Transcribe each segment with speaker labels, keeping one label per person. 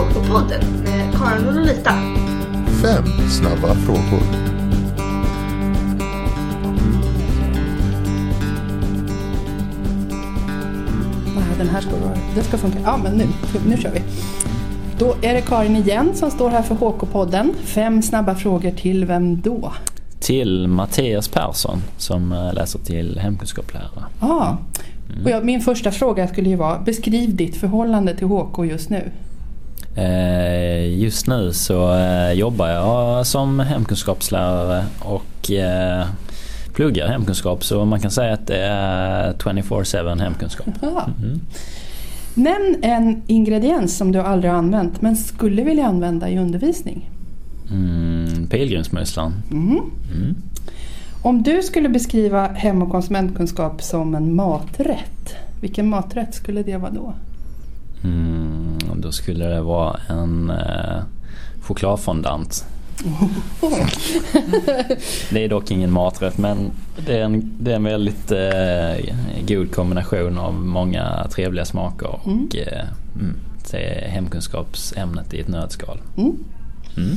Speaker 1: K-podden med eh, Karin och Lolita. Fem snabba frågor.
Speaker 2: Den här ska vara... Den ska funka. Ja, men nu, nu kör vi. Då är det Karin igen som står här för HK-podden. Fem snabba frågor till vem då?
Speaker 3: Till Mattias Persson som eh, läser till hemkunskapslärare.
Speaker 2: Ah. Mm. Och jag, min första fråga skulle ju vara, beskriv ditt förhållande till HK just nu.
Speaker 3: Eh, Just nu så eh, jobbar jag som hemkunskapslärare och eh, pluggar hemkunskap så man kan säga att det är 24-7 hemkunskap. Mm.
Speaker 2: Nämn en ingrediens som du aldrig har använt men skulle vilja använda i undervisning.
Speaker 3: Mm, pilgrimsmusslan.
Speaker 2: Mm.
Speaker 3: Mm.
Speaker 2: Om du skulle beskriva hem och konsumentkunskap som en maträtt, vilken maträtt skulle det vara då?
Speaker 3: Mm, då skulle det vara en eh, chokladfondant. Det är dock ingen maträtt men det är en, det är en väldigt eh, god kombination av många trevliga smaker och
Speaker 2: Mm.
Speaker 3: eh, mm, det är hemkunskapsämnet i ett nötskal.
Speaker 2: Mm.
Speaker 3: Mm.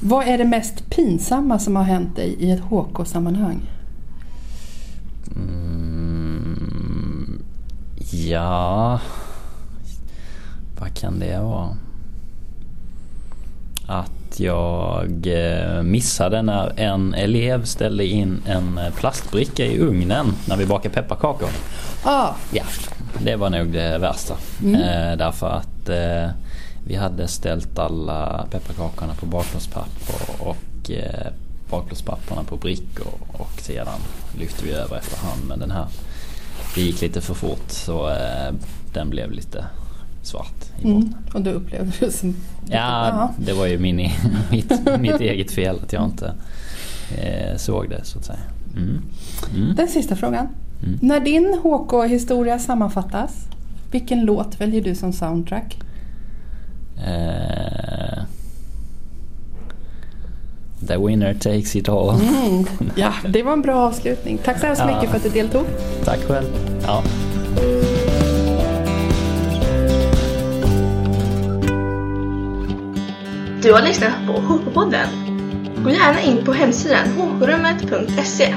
Speaker 2: Vad är det mest pinsamma som har hänt dig i ett HK-sammanhang?
Speaker 3: Mm, ja, kan det vara? Att jag eh, missade när en elev ställde in en eh, plastbricka i ugnen när vi bakade pepparkakor.
Speaker 2: Ah,
Speaker 3: Ja, det var nog det värsta.
Speaker 2: Mm.
Speaker 3: Eh, därför att eh, vi hade ställt alla pepparkakorna på bakplåtspapper och eh, bakplåtspapperna på brickor och sedan lyfte vi över efterhand. Men den här, det gick lite för fort så eh, den blev lite svart i botten.
Speaker 2: mm. Och du upplevde det som...
Speaker 3: Ja, det var ju min, i- mitt, mitt eget fel att jag inte eh, såg det så att säga. Mm. Mm.
Speaker 2: Den sista frågan.
Speaker 3: Mm.
Speaker 2: När din HK-historia sammanfattas, vilken låt väljer du som soundtrack?
Speaker 3: Eh, the winner takes it all.
Speaker 2: Mm. Ja, det var en bra avslutning. Tack så hemskt
Speaker 3: Ja.
Speaker 2: mycket för att du deltog.
Speaker 3: Tack själv. Ja.
Speaker 4: Du har lyssnat på HK-podden. Gå gärna in på hemsidan hkrummet.se